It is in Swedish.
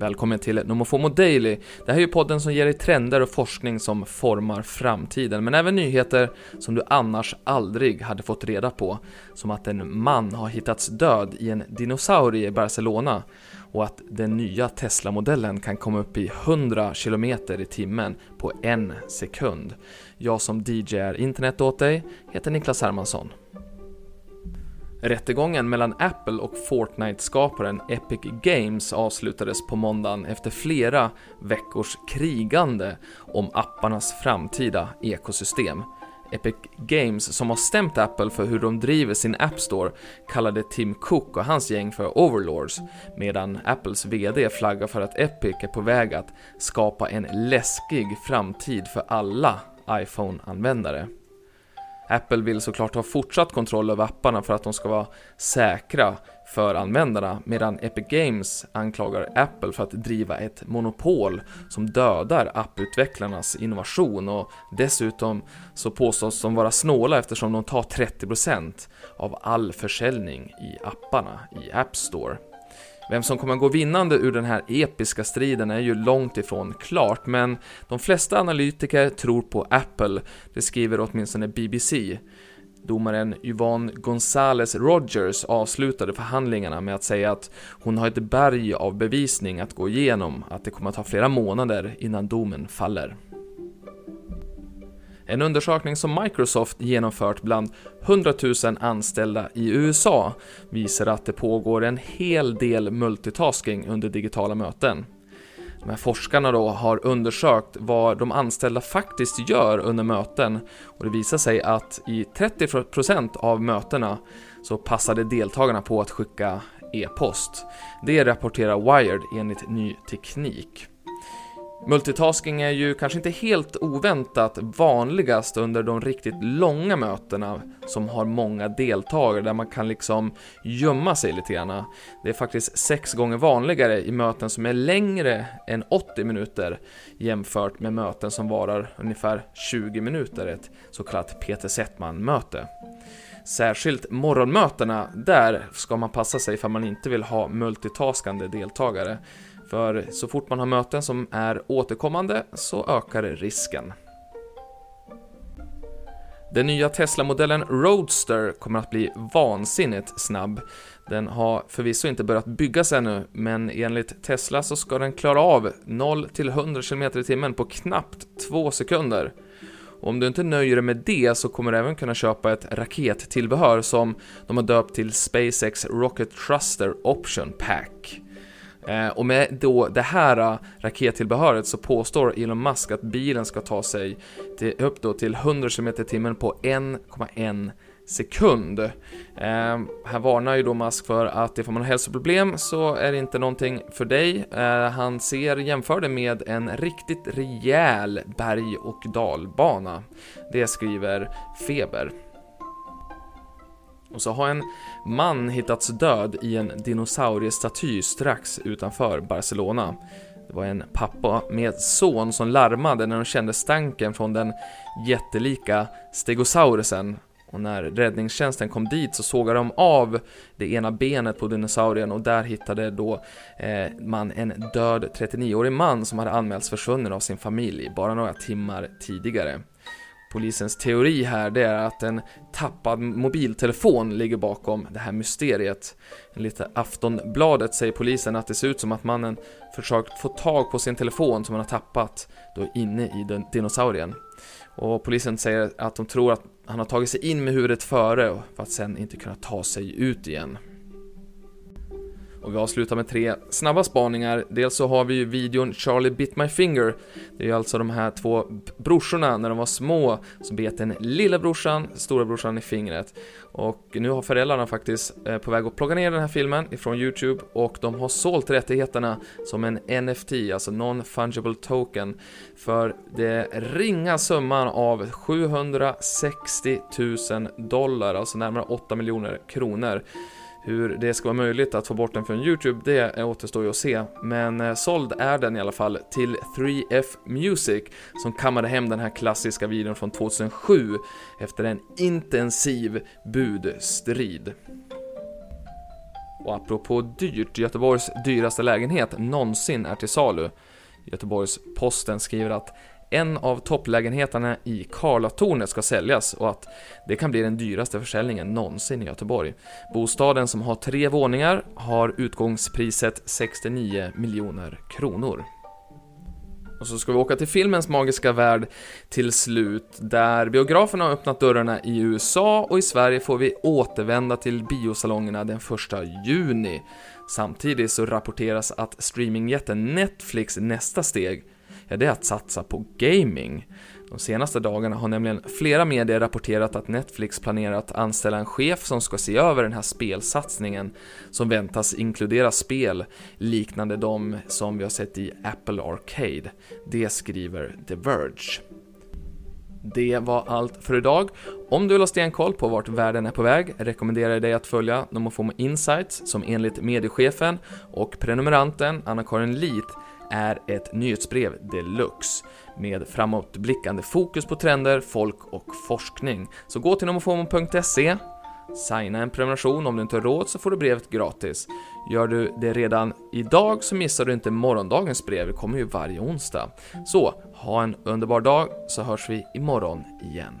Välkommen till Nomofomo Daily. Det här är ju podden som ger dig trender och forskning som formar framtiden, men även nyheter som du annars aldrig hade fått reda på. Som att en man har hittats död i en dinosaurie i Barcelona och att den nya Tesla-modellen kan komma upp i 100 km i timmen på en sekund. Jag som DJ är internet åt dig heter Niklas Hermansson. Rättegången mellan Apple och Fortnite-skaparen Epic Games avslutades på måndagen efter flera veckors krigande om apparnas framtida ekosystem. Epic Games, som har stämt Apple för hur de driver sin App Store, kallade Tim Cook och hans gäng för Overlords, medan Apples VD flaggar för att Epic är på väg att skapa en läskig framtid för alla iPhone-användare. Apple vill såklart ha fortsatt kontroll över apparna för att de ska vara säkra för användarna, medan Epic Games anklagar Apple för att driva ett monopol som dödar apputvecklarnas innovation och dessutom så påstås de vara snåla eftersom de tar 30% av all försäljning i apparna i App Store. Vem som kommer att gå vinnande ur den här episka striden är ju långt ifrån klart, men de flesta analytiker tror på Apple, det skriver åtminstone BBC. Domaren Yvonne Gonzales Rogers avslutade förhandlingarna med att säga att hon har ett berg av bevisning att gå igenom, att det kommer att ta flera månader innan domen faller. En undersökning som Microsoft genomfört bland 100 000 anställda i USA visar att det pågår en hel del multitasking under digitala möten. De här forskarna då har undersökt vad de anställda faktiskt gör under möten och det visar sig att i 30% av mötena så passade deltagarna på att skicka e-post. Det rapporterar Wired enligt Ny Teknik. Multitasking är ju kanske inte helt oväntat vanligast under de riktigt långa mötena som har många deltagare där man kan liksom gömma sig lite grann. Det är faktiskt sex gånger vanligare i möten som är längre än 80 minuter jämfört med möten som varar ungefär 20 minuter, ett så kallat Peter Settman-möte. Särskilt morgonmötena, där ska man passa sig för man inte vill ha multitaskande deltagare. För så fort man har möten som är återkommande så ökar risken. Den nya Tesla-modellen Roadster kommer att bli vansinnigt snabb. Den har förvisso inte börjat byggas ännu, men enligt Tesla så ska den klara av 0 till 100 km i timmen på knappt 2 sekunder. Och om du inte nöjer dig med det så kommer du även kunna köpa ett rakettillbehör som de har döpt till SpaceX Rocket Thruster Option Pack. Eh, och med då det här eh, rakettillbehöret så påstår Elon Musk att bilen ska ta sig till, upp då till 100 km h timmen på 1,1 sekund. Eh, här varnar ju då Musk för att ifall man har hälsoproblem så är det inte någonting för dig. Eh, han ser, jämför det med en riktigt rejäl berg och dalbana. Det skriver Feber. Och så har en man hittats död i en dinosauriestaty strax utanför Barcelona. Det var en pappa med son som larmade när de kände stanken från den jättelika stegosaurusen. Och när räddningstjänsten kom dit så sågade de av det ena benet på dinosaurien och där hittade då eh, man en död 39-årig man som hade anmälts försvunnen av sin familj bara några timmar tidigare. Polisens teori här det är att en tappad mobiltelefon ligger bakom det här mysteriet. Enligt Aftonbladet säger polisen att det ser ut som att mannen försökt få tag på sin telefon som han har tappat då inne i den dinosaurien. Och polisen säger att de tror att han har tagit sig in med huvudet före för att sen inte kunna ta sig ut igen. Och vi avslutar med tre snabba spaningar. Dels så har vi ju videon Charlie Bit My Finger. Det är ju alltså de här två brorsorna när de var små som bet den lilla brorsan, stora brorsan i fingret. Och nu har föräldrarna faktiskt eh, på väg att plocka ner den här filmen ifrån Youtube och de har sålt rättigheterna som en NFT, alltså Non-Fungible Token, för det ringa summan av 760 000 dollar, alltså närmare 8 miljoner kronor. Hur det ska vara möjligt att få bort den från Youtube, det återstår ju att se. Men eh, såld är den i alla fall till 3F Music som kammade hem den här klassiska videon från 2007 efter en intensiv budstrid. Och apropå dyrt, Göteborgs dyraste lägenhet någonsin är till salu. Göteborgs Posten skriver att en av topplägenheterna i Karlatornet ska säljas och att det kan bli den dyraste försäljningen någonsin i Göteborg. Bostaden som har tre våningar har utgångspriset 69 miljoner kronor. Och så ska vi åka till filmens magiska värld till slut, där biograferna har öppnat dörrarna i USA och i Sverige får vi återvända till biosalongerna den 1 juni. Samtidigt så rapporteras att streamingjätten Netflix nästa steg ja, det är att satsa på gaming. De senaste dagarna har nämligen flera medier rapporterat att Netflix planerar att anställa en chef som ska se över den här spelsatsningen som väntas inkludera spel liknande de som vi har sett i Apple Arcade. Det skriver The Verge. Det var allt för idag. Om du vill ha stenkoll på vart världen är på väg rekommenderar jag dig att följa Nomofomo Insights som enligt mediechefen och prenumeranten Anna-Karin Lith är ett nyhetsbrev deluxe med framåtblickande fokus på trender, folk och forskning. Så gå till nomofomo.se Signa en prenumeration, om du inte har råd så får du brevet gratis. Gör du det redan idag så missar du inte morgondagens brev, det kommer ju varje onsdag. Så, ha en underbar dag så hörs vi imorgon igen.